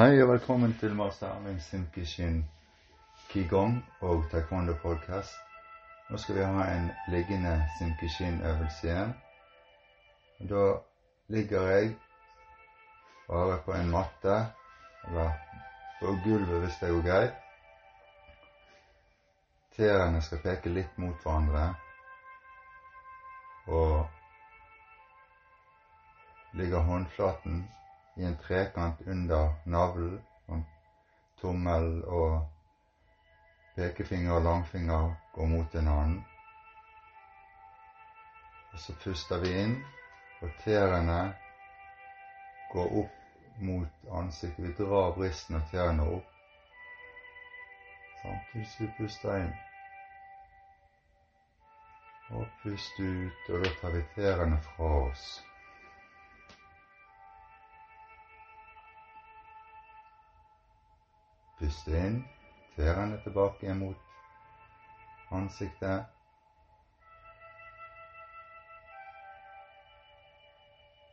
Hei og velkommen til Master Erling Simkishin Qigong og Taekwondo podcast. Nå skal vi ha en liggende Simkishin-øvelse igjen. Da ligger jeg bare på en matte, eller på gulvet hvis det går greit. Tærne skal peke litt mot hverandre. Og ligger håndflaten i en trekant under navlen. Sånn tommel og pekefinger og langfinger går mot en annen. Og så puster vi inn, og tærne går opp mot ansiktet. Vi drar bristen og tærne opp samtidig som vi puster inn. Og pust ut, og da tar vi tærne fra oss. Pust inn, tærne tilbake mot ansiktet.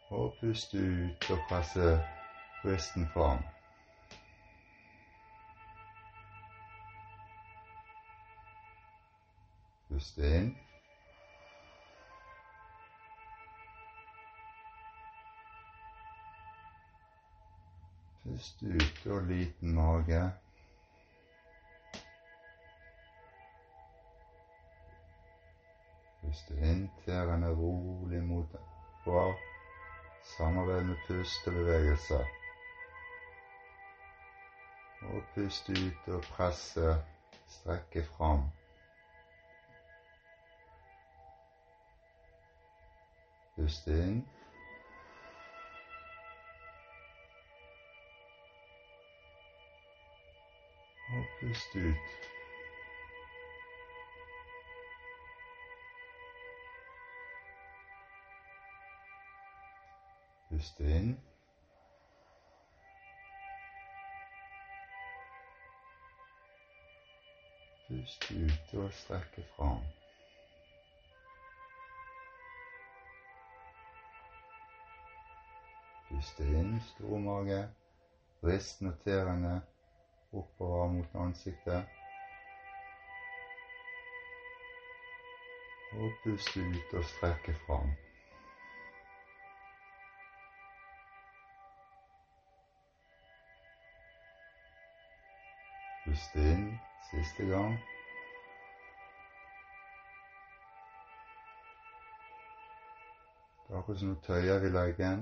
Og puste ut og presse brysten fram. Puste inn. Pust ut og liten mage. Tærne rolig mot hver. Samarbeid med pust og bevegelse. Og pust ut og presse, strekke fram. Pust inn. Og pust ut. Pust inn. Pust ut og strekke fram. Puste inn, stormage. mage, noterende oppover mot ansiktet. Og puste ut og strekke fram. Pust inn siste gang. Det er akkurat som noen tøyer vi legger.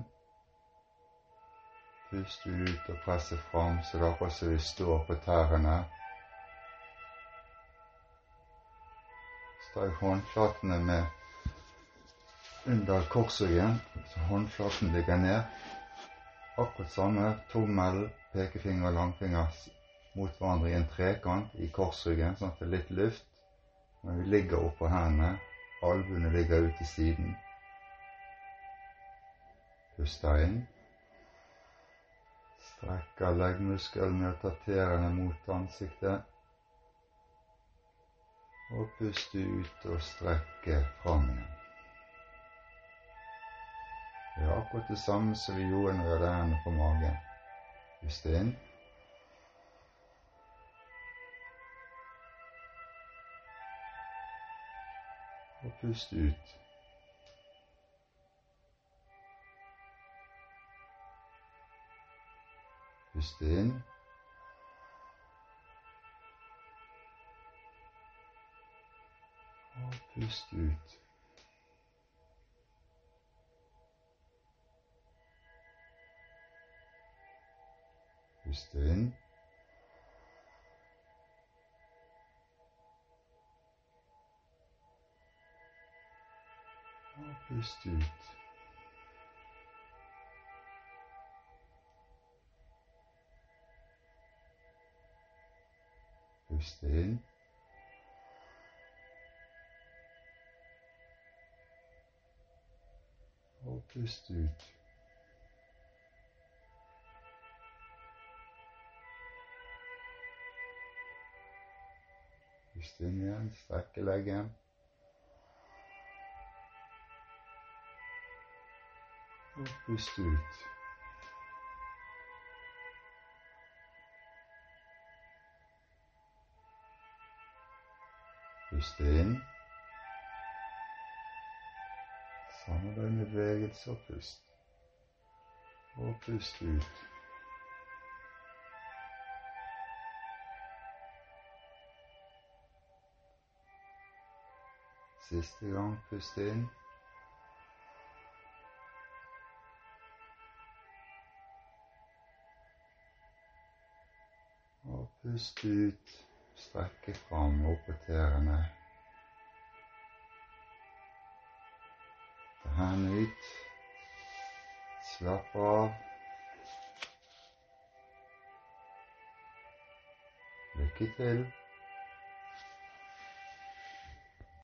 Pust ut og presse fram, så det er akkurat som vi står på tærne. Jeg håndflatene med under korsryggen, så håndflaten ligger ned. Akkurat samme. Tommel, pekefinger og langfinger mot hverandre i en trekant i korsryggen, sånn at det er litt luft. Men vi ligger oppå hendene. Albuene ligger ut til siden. Puster inn. Strekker leggmusklene med tar tærne mot ansiktet. Og puste ut og strekke fram igjen. Det er akkurat det samme som vi gjorde når vi hadde hendene på magen. Puste inn. Og pust ut. Pust inn. Og pust ut. Og pust ut. Pust inn. Og pust ut. Pust inn igjen, strekke leggen. pust ut. Pust inn. Samarbeid med bevegelse og pust. Og pust ut. Siste gang pust inn. Pust ut. Strekke fram opp på tærne. Ta hendene ut. Slapp av. Lykke til.